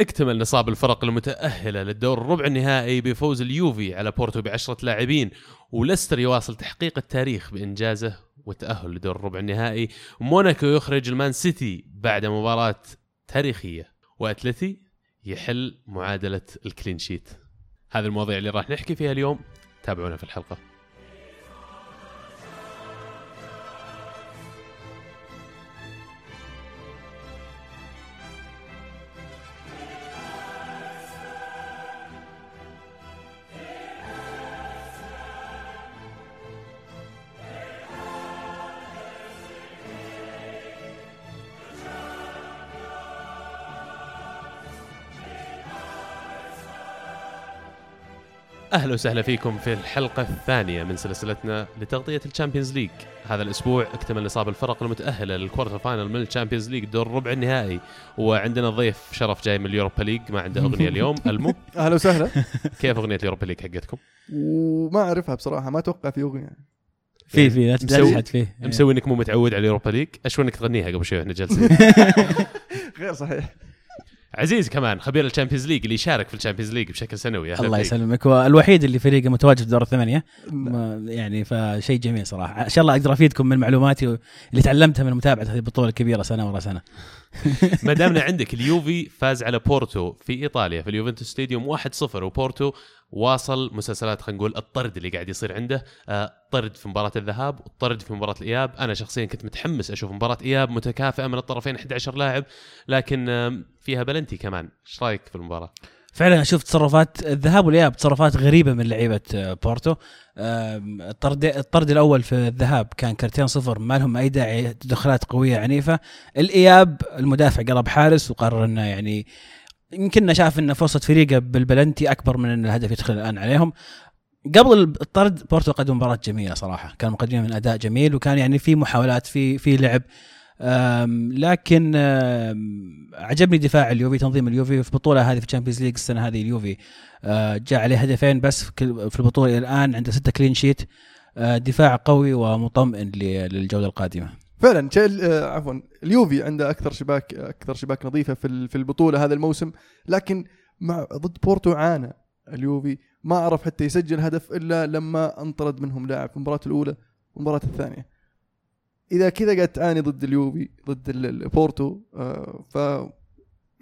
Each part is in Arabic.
اكتمل نصاب الفرق المتأهلة للدور الربع النهائي بفوز اليوفي على بورتو بعشرة لاعبين ولستر يواصل تحقيق التاريخ بإنجازه والتأهل لدور الربع النهائي. موناكو يخرج المان سيتي بعد مباراة تاريخية وأتلتي يحل معادلة ال clean sheet. هذه المواضيع اللي راح نحكي فيها اليوم. تابعونا في الحلقة. أهلا وسهلا فيكم في الحلقة الثانية من سلسلتنا لتغطية ال Champions League. هذا الأسبوع اكتمل نصاب الفرق المتأهلة لل quarter final من ال Champions League دور ربع النهائي وعندنا ضيف شرف جاي من ال Europa League ما عنده أغنية اليوم. ألمو. أهلا وسهلا. كيف أغنية ال Europa League حقتكم؟ وما أعرفها بصراحة ما أتوقع في أغنية. في في لا مسوي- تحد فيه مسوي إنك مو متعود على ال Europa League. أشو إنك تغنيها قبل شوي؟ إحنا جالسين. غير صحيح. عزيز كمان خبير الـ Champions League اللي يشارك في الـ Champions League بشكل سنوي الله. يسلمك هو الوحيد اللي فريقه متواجد في دور الثمانية. ما- يعني فشيء جميل صراحة. إن شاء الله أقدر أفيدكم من معلوماتي اللي تعلمتها من متابعة هذه البطولة الكبيرة سنة ورا سنة. ما دامنا عندك اليوفي فاز على بورتو في إيطاليا في اليوفنتوس ستاديوم 1-0 وبورتو واصل مسلسلات خلينا نقول الطرد اللي قاعد يصير عنده. آه، طرد في مباراة الذهاب والطرد في مباراة الإياب. أنا شخصيا كنت متحمس أشوف مباراة إياب متكافئة من الطرفين 11 لاعب لكن آم، فيها بلنتي كمان. إيش رأيك في المباراة؟ فعلا شفت تصرفات الذهاب والإياب تصرفات غريبة من لعيبة آه، بورتو. الطرد الطرد الأول في الذهاب كان كرتين صفر ما لهم أي داعي تدخلات قوية عنيفة. الإياب المدافع قلب حارس وقرر إنه يعني يمكن شاف إن فرصة فريقه بالبلنتي أكبر من إن الهدف يدخل الآن عليهم. قبل الطرد بورتو قدم مباراة جميلة صراحة. كان مقدمين من أداء جميل وكان يعني في محاولات في في لعب. أم، لكن أم، عجبني دفاع اليوفي تنظيم اليوفي في البطولة هذه في الـ Champions League السنة هذه اليوفي. أه، جاء عليه هدفين بس في البطولة إلى الآن عنده ستة clean sheet أه، دفاع قوي ومطمئن ل- للجولة القادمة. فعلا شيل آه، عفوا اليوفي عنده أكثر شباك أكثر شباك نظيفة في في البطولة هذا الموسم. لكن مع ضد بورتو عانى اليوفي. ما عرف حتى يسجل هدف إلا لما انطرد منهم لاعب في المباراة الأولى والمباراة الثانية. إذا كذا قاعد تعاني ضد اليوفي ضد ال- ال- بورتو آه، ف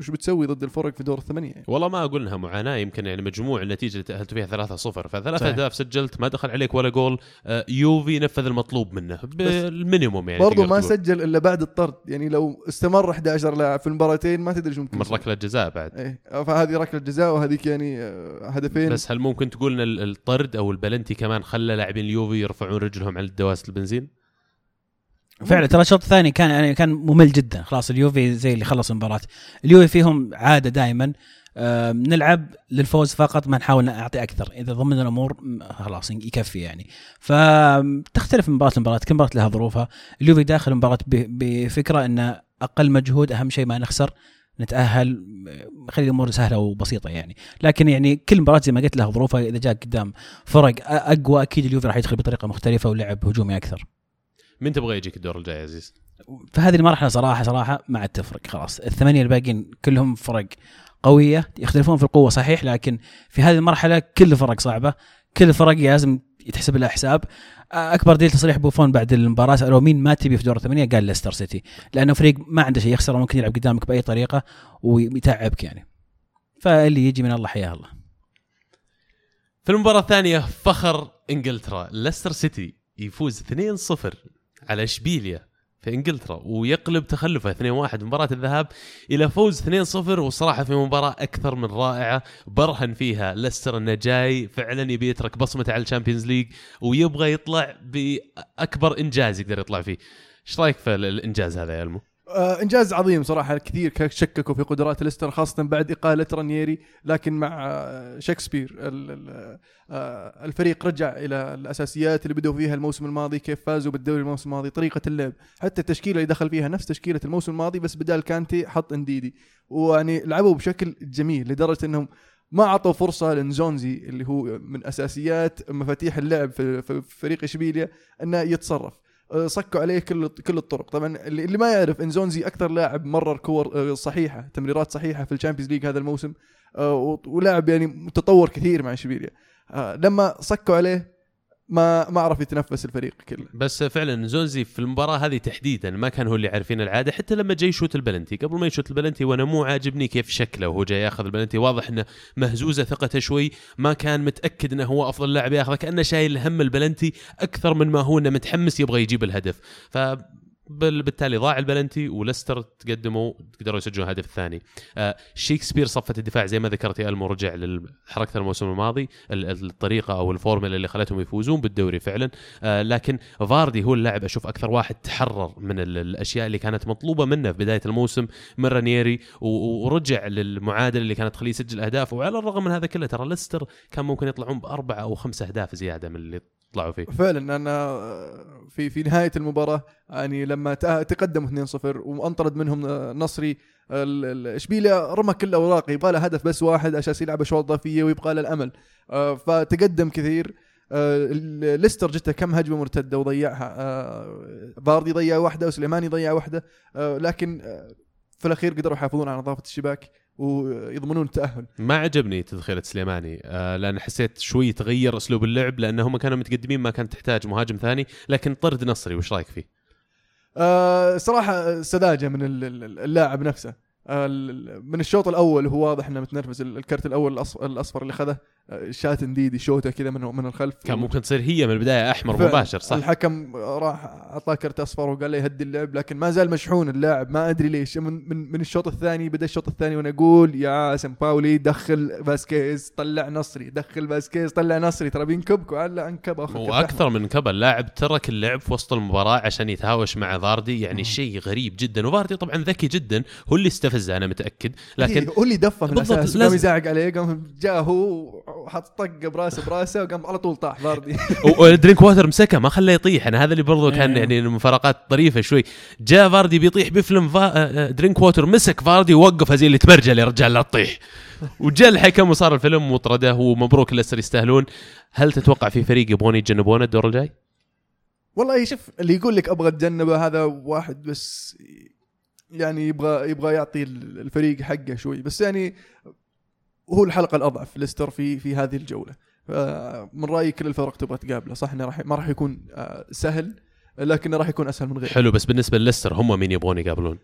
وش بتسوي ضد الفرق في دور الثمانية يعني؟ والله ما أقول إنها معاناة يمكن يعني مجموع النتيجة اللي تاهلتوا فيها 3-0 فثلاث. أهداف سجلت ما دخل عليك ولا جول آه، يوفي نفذ المطلوب منه بالمينيموم يعني برضو ما تقول. سجل إلا بعد الطرد يعني لو استمر 11 لاعب في المباراتين ما تدري شو ممكن من. ركله جزاء بعد إيه فهذه ركلة جزاء وهذيك يعني آه، هدفين بس هل ممكن تقول إن ال- الطرد أو البلنتي كمان خلى لاعبين اليوفي يرفعون رجلهم على دواسه البنزين؟ فعلا ترى الشوط الثاني كان يعني كان ممل جدا. خلاص اليوفي زي اللي خلص المباراة. اليوفي فيهم عادة دائما نلعب للفوز فقط ما نحاول نعطي أكثر. إذا ضمن الأمور خلاص يكفي يعني. فتختلف من مباراة لمباراة كل مباراة لها ظروفها. اليوفي داخل المباراة بفكرة إن أقل مجهود أهم شيء ما نخسر نتأهل خلي الأمور سهلة وبسيطة يعني. لكن يعني كل مباراة زي ما قلت لها ظروفها. إذا جاء قدام فرق أقوى أكيد اليوفي راح يدخل بطريقة مختلفة ولعب هجومي أكثر. مين تبغى يجيك الدور الجاي يا عزيز؟ في هذه المرحلة صراحة صراحة ما عاد تفرق خلاص. الثمانية الباقيين كلهم فرق قوية يختلفون في القوة صحيح لكن في هذه المرحلة كل الفرق صعبة كل الفرق لازم يتحسب لها حساب. أكبر دليل تصريح بوفون بعد المباراة سألوه مين ما تبي في دور الثمانية؟ قال ليستر سيتي. لأنه فريق ما عنده شيء يخسر ممكن يلعب قدامك بأي طريقة ويتعبك يعني. فاللي يجي من الله حياه الله. في المباراة الثانية فخر إنجلترا. ليستر سيتي يفوز 2-0 على إشبيليا في إنجلترا ويقلب تخلفه 2-1 مباراة الذهاب إلى فوز 2-0 والصراحه في مباراة أكثر من رائعة برهن فيها ليستر انه جاي فعلا يبي يترك بصمته على الـ Champions League ويبغى يطلع بأكبر إنجاز يقدر يطلع فيه. إيش رأيك في الإنجاز هذا يا المو؟ آه إنجاز عظيم صراحة. كثير شككوا في قدرات ليستر خاصة بعد اقاله رانييري لكن مع آه، شكسبير آه، الفريق رجع إلى الأساسيات اللي بدوا فيها الموسم الماضي كيف فازوا بالدوري الموسم الماضي طريقة اللعب. حتى التشكيلة اللي دخل فيها نفس تشكيلة الموسم الماضي بس بدال كانتي حط انديدي. ويعني لعبوا بشكل جميل لدرجة إنهم ما أعطوا فرصة لنزونزي اللي هو من أساسيات مفاتيح اللعب في فريق إشبيليا إنه يتصرف. صكوا عليه كل كل الطرق. طبعا اللي ما يعرف نزونزي أكثر لاعب مرر كور آه، صحيحة تمريرات صحيحة في الـ Champions League هذا الموسم آه، ولاعب يعني متطور كثير مع اشبيليا آه، لما صكوا عليه ما ما عرف يتنفس الفريق كله. بس فعلا نزونزي في المباراة هذه تحديدا ما كان هو اللي عارفين العادة حتى لما جاي يشوت البلنتي. قبل ما يشوت البلنتي وأنا مو عاجبني كيف شكله وهو جاي ياخذ البلنتي. واضح إنه مهزوزة ثقته شوي ما كان متأكد إنه هو أفضل لاعب ياخذه كأنه شايل هم البلنتي أكثر من ما هو إنه متحمس يبغى يجيب الهدف. ف بالتالي ضاع البلنتي وليستر تقدموا قدروا يسجلون الهدف الثاني آه شيكسبير صفة الدفاع زي ما ذكرت يا ألمو رجع لحركة الموسم الماضي ال- الطريقة أو الفورمولا اللي خلتهم يفوزون بالدوري فعلا. آه لكن فاردي هو اللاعب أشوف أكثر واحد تحرر من ال- الأشياء اللي كانت مطلوبة منه في بداية الموسم من و- ورجع للمعادلة اللي كانت تخليه يسجل أهداف. وعلى الرغم من هذا كله ترى لستر كان ممكن يطلعون بأربع أو خمس أهداف زيادة من اللي طلعوا فيه. فعلا أنا في في نهاية المباراة يعني لما تقدموا 2-0 وأنطرد منهم نصري ال- ال- إشبيليا رمى كل اوراقه يبغى له هدف بس واحد عشان يلعب أشواط إضافية ويبغى له الأمل. آه، فتقدم كثير. آه، ليستر جته كم هجمة مرتدة وضيعها. آه، فاردي ضيع واحدة وسليماني ضيع واحدة. آه، لكن آه، في الأخير قدروا يحافظون على نظافة الشباك. ويضمنون التاهل ما عجبني تدخيلة سليماني آه لأن حسيت شوي تغير أسلوب اللعب لأن هم كانوا متقدمين ما كانت تحتاج مهاجم ثاني لكن طرد نصري وش رأيك فيه؟ آه صراحة سذاجة من ال- ال- اللاعب نفسه. آه، من الشوط الأول هو واضح إنه متنرفز ال- الكرت الأول الأصفر اللي خذه. آه، شات انديدي شوته كذا من من الخلف. كان ممكن تصير هي من البداية أحمر. مباشر صح؟ الحكم راح أعطاه كرت أصفر وقال له يهدي اللعب لكن ما زال مشحون اللاعب. ما أدري ليش. من من, من الشوط الثاني بدأ الشوط الثاني وأنا أقول يا سمباولي دخل فاسكيز طلع نصري دخل فاسكيز طلع نصري. ترى بينكب. كوا. على انكب. وأكثر من كبر اللاعب ترك اللعب في وسط المباراة عشان يتهاوش مع فاردي يعني شيء غريب جدا. وفاردي طبعا ذكي جدا هو اللي استفزه أنا متأكد. لكن إيه، هو اللي دفه من بالضبط، قام لازم. يزعق عليه قام جاء هو وحط طق براسه براسه وقام على طول طاح فاردي. ودرينك ووتر مسكه ما خلاه يطيح. أنا هذا اللي برضو كان إيه. يعني المفارقات طريفة شوي. جاء فاردي بيطيح بيفلم فا... آه، درينك ووتر مسك فاردي ووقفه زي اللي تمرجل يا رجال لا تطيح. وجاء الحكم وصار الفيلم وطرده ومبروك ليستر يستاهلون. هل تتوقع في فريق يبغون يتجنبونه الدور الجاي؟ والله شوف اللي يقول لك أبغى أتجنبه هذا واحد بس يعني يبغى يبغى يعطي الفريق حقه شوي. بس يعني هو الحلقة الأضعف ليستر في في هذه الجولة. من رأيي كل الفرق تبغى تقابله. صح إنه راح ما راح يكون آه، سهل لكنه راح يكون أسهل من غيره. حلو بس بالنسبة لليستر هم مين يبغون يقابلون؟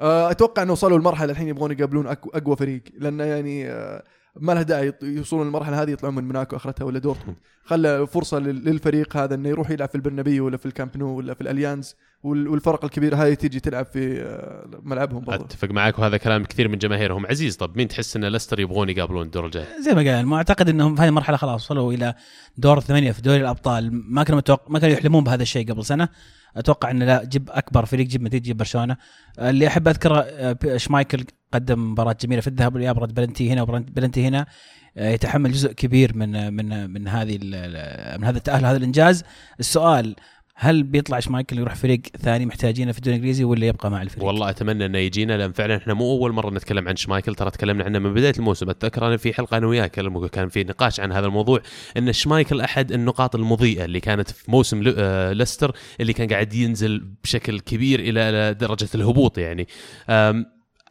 آه، أتوقع إنه وصلوا المرحله الحين يبغون يقابلون أقوى فريق لأنه يعني آه، ما له داعي يوصلون المرحله هذه يطلعون من موناكو أخرتها ولا دورتموند. خلى فرصة لل- للفريق هذا إنه يروح يلعب في البرنابيو ولا في الكامب نو ولا في الأليانز. وال- والفرق الكبيرة هذه تيجي تلعب في آه، ملعبهم برضه أتفق معك وهذا كلام كثير من جماهيرهم. عزيز طب مين تحس إن ليستر يبغون يقابلون الدور الجاي؟ زي ما قال ما أعتقد إنهم في هذه المرحلة خلاص وصلوا إلى دور الثمانيه في دوري الأبطال. ما كانوا متوقع ما كانوا يحلمون بهذا الشيء قبل سنة. أتوقع إنه لا جيب أكبر فريق جيب نتيجه جيب برشلونة. اللي أحب أذكره آه، شمايكل قدم مباراة جميلة في الذهاب والإياب رد بلنتي هنا وبلنتي هنا. آه، يتحمل جزء كبير من من من هذه من هذا التأهل هذا الإنجاز. السؤال هل بيطلع شمايكل يروح فريق ثاني محتاجينه في الدوري الإنجليزي ولا يبقى مع الفريق؟ والله أتمنى إنه يجينا لأن فعلا إحنا مو أول مرة نتكلم عن شمايكل ترى تكلمنا عنه من بداية الموسم أتذكر أنا في حلقة أنا وياك كان في نقاش عن هذا الموضوع إن شمايكل أحد النقاط المضيئة اللي كانت في موسم آه، ليستر اللي كان قاعد ينزل بشكل كبير إلى درجة الهبوط يعني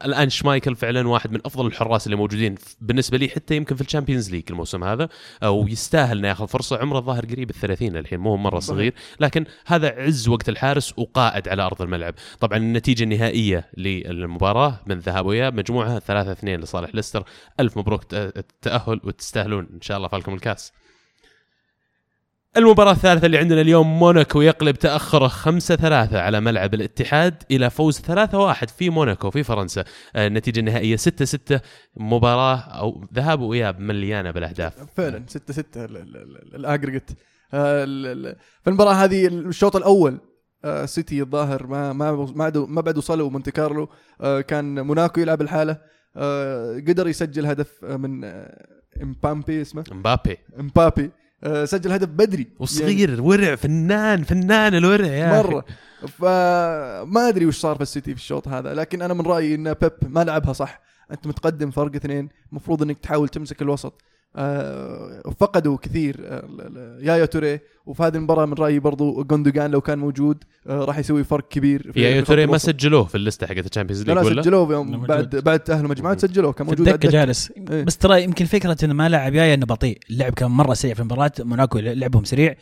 الآن شمايكل فعلا واحد من أفضل الحراس اللي موجودين بالنسبة لي حتى يمكن في الـ Champions League الموسم هذا أو يستاهل إنه ياخذ فرصة. عمره الظاهر قريب الثلاثين الحين مو مرة صغير. لكن هذا عز وقت الحارس وقائد على أرض الملعب. طبعا النتيجة النهائية للمباراة من ذهاب واياب مجموعها 3 2 لصالح ليستر. ألف مبروك التاهل وتستاهلون إن شاء الله فالكم الكاس. المباراة الثالثة اللي عندنا اليوم موناكو يقلب تأخره 5 3 على ملعب الاتحاد إلى فوز 3 1 في موناكو في فرنسا. آه، النتيجة النهائية 6 6 مباراة أو ذهاب وإياب مليانة بالأهداف. فعلا 6 6 ال aggregate في المباراة هذه الشوط الأول آه، سيتي الظاهر ما ما ما بعد ما بعد وصلوا مونتي كارلو آه، كان موناكو يلعب الحالة آه، قدر يسجل هدف من امبابي اسمه؟ مبابي امبابي. آه، سجل هدف بدري. يعني وصغير ورع فنان فنان الورع يا. مرة. فما أدري وش صار في السيتي في الشوط هذا لكن أنا من رأيي إن بيب ما لعبها صح. أنت متقدم فرق اثنين المفروض إنك تحاول تمسك الوسط. آه، فقدوا كثير آه، يايا توري وفي هذه المباراة من رأيي برضو غوندوغان لو كان موجود آه، راح يسوي فرق كبير في يا في يا خط توري ما. سجلوه في ال list ه حقت الـ Champions لا League لا ولا؟ سجلوه يوم. بعد بعد تاهلوا مجموعات سجلوه كان في موجود الدكة الدكة. جالس إيه. بس ترى يمكن فكرة انه ما لعب يايا إنه بطيء اللعب كان مرة سريع في المباراة موناكو لعبهم سريع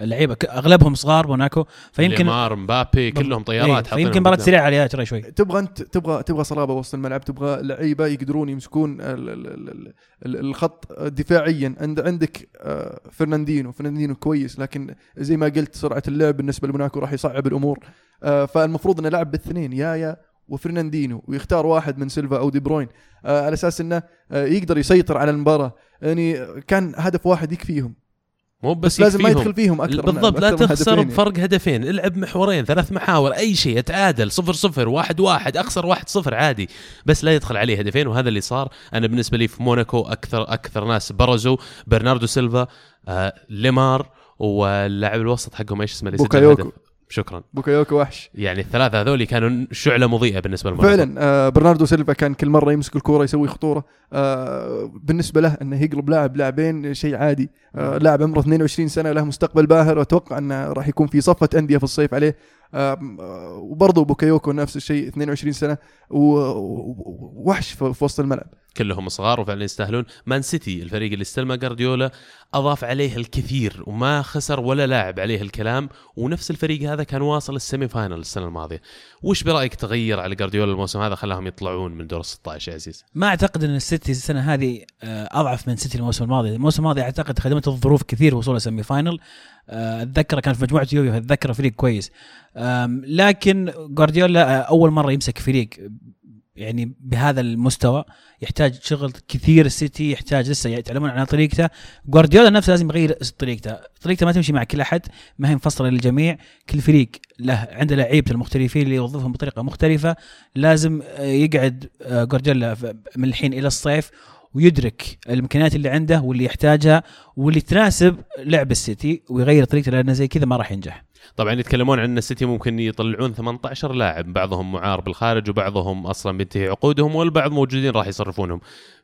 اللعيبة أغلبهم صغار موناكو فيمكن ليمار مبابي كلهم طيارات حاطينهم فيمكن مباراة. سريعة على يايا ترى شوي. تبغى انت تبغى تبغى صلابة وسط الملعب تبغى لعيبة يقدرون يمسكون ال- ال- ال- ال- الخط دفاعيا. عند عندك آه، فرناندينيو. فرناندينيو كويس لكن زي ما قلت سرعة اللعب بالنسبة لموناكو راح يصعب الأمور. آه، فالمفروض إنه لعب بالاثنين يايا وفرناندينيو ويختار واحد من سيلفا أو دي بروين. آه، على أساس إنه يقدر يسيطر على المباراة. يعني كان هدف واحد يكفيهم. مو بس بس لازم ما. يدخل فيهم أكثر بالضبط لا تخسر يعني. بفرق هدفين العب محورين ثلاث محاور أي شيء اتعادل صفر صفر واحد واحد أخسر واحد صفر عادي بس لا يدخل عليه هدفين وهذا اللي صار أنا بالنسبة لي في موناكو أكثر أكثر ناس برزوا برناردو سيلفا آه ليمار واللاعب الوسط حقهم إيش اسمه اللي باكايوكو. شكرا. باكايوكو وحش. يعني الثلاثة هذول كانوا شعلة مضيئة بالنسبة لموناكو فعلا آه برناردو سيلفا كان كل مرة يمسك الكورة يسوي خطورة. آه بالنسبة له إنه يقلب لاعب لاعبين شيء عادي. آه لاعب عمره 22 سنة له مستقبل باهر. واتوقع إنه راح يكون في صفّ أندية في الصيف عليه. آه وبرضه باكايوكو نفس الشيء 22 سنة. ووحش في وسط الملعب. كلهم صغار وفعلا يستاهلون. مان سيتي الفريق اللي استلمه جارديولا أضاف عليه الكثير وما خسر ولا لاعب عليه الكلام ونفس الفريق هذا كان واصل ال semi-final السنة الماضية. وش برأيك تغير على جارديولا الموسم هذا؟ خلاهم يطلعون من دور 16 يا عزيز. ما أعتقد إن السيتي السنة هذه آه، أضعف من سيتي الموسم الماضي، الموسم الماضي أعتقد خدمته الظروف كثير وصوله semi-final آه، أتذكر كان في مجموعة يوفي أتذكر فريق كويس. لكن جوارديولا آه، أول مرة يمسك فريق يعني بهذا المستوى يحتاج شغل كثير السيتي يحتاج لسه يتعلمون على طريقته. جوارديولا نفسه لازم يغير طريقته. طريقته ما تمشي مع كل أحد ما هي مفصلة للجميع. كل فريق له عنده لعيبة المختلفين اللي يوظفهم بطريقة مختلفة. لازم آه، يقعد آه، جوارديولا من الحين إلى الصيف ويدرك الإمكانيات اللي عنده واللي يحتاجها واللي تناسب لعب السيتي ويغير طريقته لأنه زي كذا ما راح ينجح. طبعا يتكلمون عن إن السيتي ممكن يطلعون 18 لاعب بعضهم معار بالخارج وبعضهم أصلا بينتهي عقودهم والبعض موجودين راح يصرفونهم.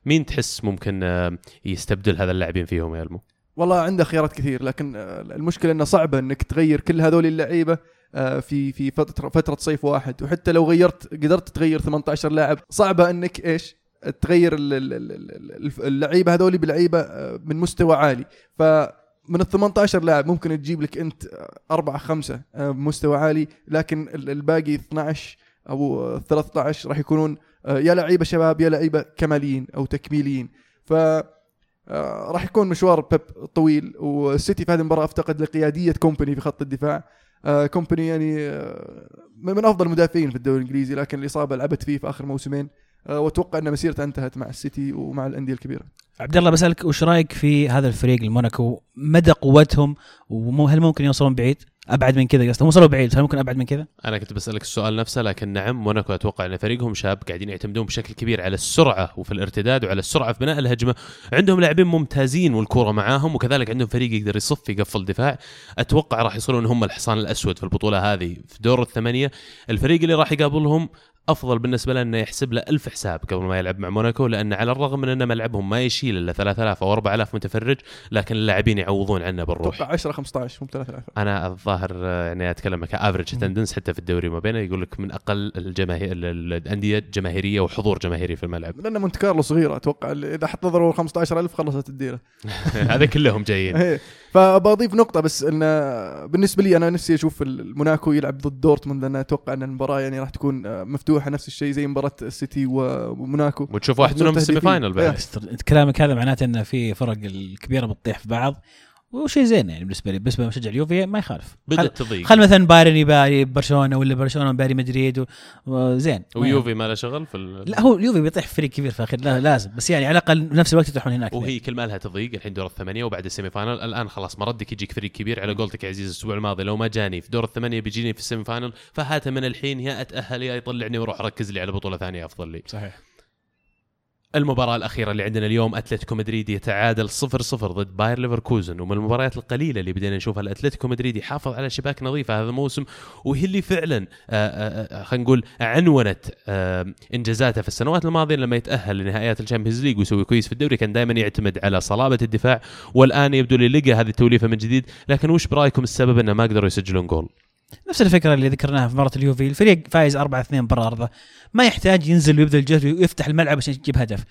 مين تحس ممكن آه، يستبدل هذا اللاعبين فيهم يا المو والله عنده خيارات كثير لكن آه، المشكلة إنه صعبه إنك تغير كل هذول اللعيبة آه، في في فترة فترة صيف واحد. وحتى لو غيرت قدرت تغير 18 لاعب صعبة إنك إيش؟ تغير ال- ال- ال- ال- اللعيبة هذول بلعيبة آه، من مستوى عالي. فمن ال 18 لاعب ممكن تجيب لك انت آه، أربعة خمسة آه، بمستوى عالي لكن ال- الباقي 12 أو آه، 13 راح يكونون آه، يا لعيبة شباب يا لعيبة كماليين أو تكميليين. ف راح يكون مشوار بيب طويل والسيتي في هذه المباراة أفتقد لقيادية كومباني في خط الدفاع. كومباني يعني من أفضل المدافعين في الدوري الإنجليزي لكن الإصابة لعبت فيه في آخر موسمين. وأتوقع ان مسيرته انتهت مع السيتي ومع الأندية الكبيرة. عبد الله بسألك وش رأيك في هذا الفريق الموناكو؟ مدى قوتهم؟ وهل ممكن يوصلون بعيد؟ أبعد من كذا قصدي وصلوا بعيد هل ممكن أبعد من كذا؟ أنا كنت بسألك السؤال نفسه لكن نعم موناكو أتوقع إن فريقهم شاب قاعدين يعتمدون بشكل كبير على السرعة وفي الارتداد وعلى السرعة في بناء الهجمة. عندهم لاعبين ممتازين والكورة معاهم وكذلك عندهم فريق يقدر يصف يقفل دفاع. أتوقع راح يصيرون هم الحصان الأسود في البطولة هذه في دور الثمانية. الفريق اللي راح يقابلهم أفضل بالنسبة له إنه يحسب له ألف حساب قبل ما يلعب مع موناكو لأن على الرغم من ان ملعبهم ما يشيل إلا 3000 أو 4000 متفرج لكن اللاعبين يعوضون عنه بالروح. أتوقع 10 15 مو 3000 أنا الظاهر يعني أتكلم ك average attendance حتى في الدوري ما بينه يقول لك من أقل الجماهير ال- ال- الأندية جماهيريه وحضور جماهيري في الملعب. لأن مونت كارلو صغيره أتوقع إذا حضروا 15000 خلصت الديرة. هذا كلهم جايين. إيه. فبضيف نقطة بس إن بالنسبة لي أنا نفسي أشوف الموناكو يلعب ضد دورتموند لأن أتوقع إن المباراة يعني راح تكون آه، مفتوحة نفس الشيء زي مباراة السيتي وموناكو. وتشوف واحد منهم في ال semi-final بعد. كلامك هذا معناته ان في فرق الكبيرة بتطيح في بعض. وشيء زين يعني بالنسبة لي بالنسبة لمشجع اليوفي ما يخالف. خل, بدات تضيق. خل مثلا بايرن يباري برشلونة ولا برشلونة يباري مدريد. وزين ويوفي ما له شغل في ال... لا هو اليوفي بيطيح فريق كبير في الاخير لا لازم. بس يعني على الأقل بنفس الوقت يطيحون هناك. وهي كل ما لها تضيق الحين دور الثمانية وبعد ال semi-final. الآن خلاص مردك يجيك فريق كبير. على قولتك يا عزيز الأسبوع الماضي لو ما جاني في دور الثمانية بيجيني في ال semi-final فهات من الحين يا أتأهل يا يطلعني وأروح أركز لي على بطولة ثانية أفضل لي. صحيح. المباراة الأخيرة اللي عندنا اليوم أتلتيكو مدريد يتعادل 0-0 ضد باير ليفركوزن ومن المباريات القليلة اللي بدينا نشوفها الأتلتيكو مدريد يحافظ على شباك نظيفة هذا الموسم وهي اللي فعلا آه، آه، آه، خلينا نقول عنونت إنجازاته في السنوات الماضية لما يتأهل لنهائيات الشامبيونز ليج ويسوي كويس في الدوري كان دائما يعتمد على صلابة الدفاع والآن يبدو لي لقى هذه التوليفة من جديد لكن وش برأيكم السبب أنه ما قدروا يسجلون جول؟ نفس الفكرة اللي ذكرناها في مباراة اليوفي. الفريق فايز 4 2 برا ارضه ما يحتاج ينزل ويبذل جهد ويفتح الملعب عشان يجيب هدف.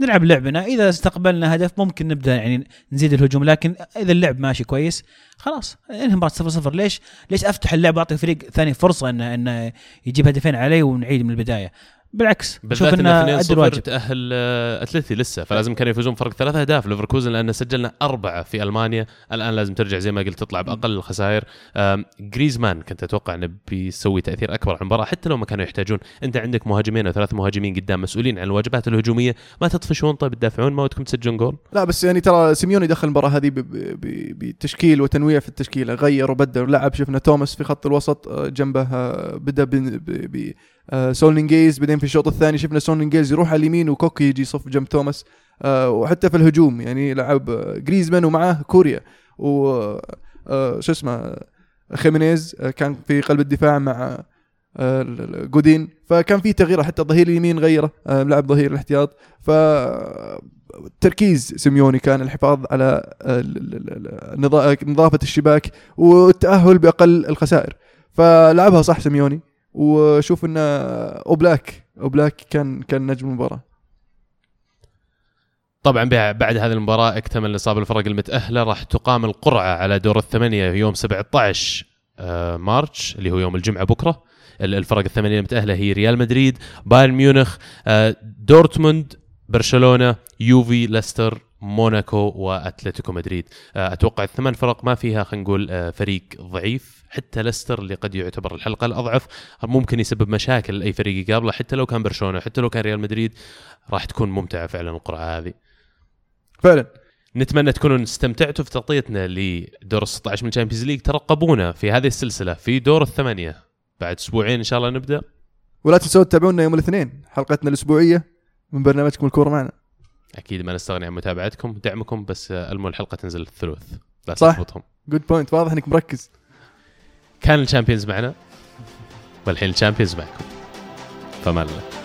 نلعب لعبنا. إذا استقبلنا هدف ممكن نبدأ يعني نزيد الهجوم لكن إذا اللعب ماشي كويس خلاص. انهي المباراه 0 0 ليش؟ ليش أفتح اللعب وأعطي فريق ثاني فرصة انه إنه يجيب هدفين علي ونعيد من البداية؟ بالعكس بالذات إنه 2 0 تأهل آه، أتلتي لسه فلازم كانوا يفوزون فرق ثلاث أهداف. ليفركوزن لأن سجلنا أربعة في ألمانيا. الآن لازم ترجع زي ما قلت تطلع بأقل الخسائر. جريزمان كنت أتوقع إنه بيسوي تأثير أكبر على المباراة حتى لو ما كانوا يحتاجون. أنت عندك مهاجمين أو ثلاث مهاجمين قدام مسؤولين عن الواجبات الهجومية. ما تطفشون طيب تدافعون ما ودكم تسجلون جول. لا بس يعني ترى سيميوني دخل المباراة هذه بتشكيل وتنويع في التشكيلة. غير وبدل لعب شفنا توماس في خط الوسط آه، جنبه آه، بدأ آه، ساؤول نيجيز بعدين في الشوط الثاني شفنا ساؤول نيجيز يروح على اليمين وكوكي يجي يصف جنب توماس. آه، وحتى في الهجوم يعني لعب جريزمان ومعاه كوريا. و آه، شو اسمه خيمينيز آه، كان في قلب الدفاع مع آه، جودين. فكان في تغيير حتى الظهير اليمين غيره لعب ظهير الاحتياط. ف تركيز سيميوني كان الحفاظ على نظافة الشباك والتاهل بأقل الخسائر. فلعبها صح سيميوني. وشوف إن أوبلاك أوبلاك كان كان نجم المباراة. طبعا بع- بعد هذه المباراة اكتمل نصاب الفرق المتاهله راح تقام القرعة على دور الثمانية يوم 17 آه، March اللي هو يوم الجمعة بكرة. ال- الفرق الثمانية المتاهله هي ريال مدريد بايرن ميونخ آه، دورتموند برشلونة يوفي ليستر موناكو وأتلتيكو مدريد. آه، أتوقع الثمان فرق ما فيها خلينا نقول آه، فريق ضعيف. حتى ليستر اللي قد يعتبر الحلقة الأضعف ممكن يسبب مشاكل لأي فريق يقابله حتى لو كان برشلونة حتى لو كان ريال مدريد راح تكون ممتعة فعلا القرعة هذه. فعلا. نتمنى تكونوا استمتعتوا في تغطيتنا لدور ال 16 من الشامبيونز ليج ترقبونا في هذه السلسلة في دور الثمانية. بعد أسبوعين إن شاء الله نبدأ. ولا تنسوا تتابعونا يوم الاثنين حلقتنا الأسبوعية من برنامجكم الكورة معنا. أكيد ما نستغني عن متابعتكم ودعمكم بس آه، المو الحلقة تنزل الثلث لا صح. good point واضح إنك مركز. كان الشامبيونز معنا والحين الشامبيونز معكم. فما الله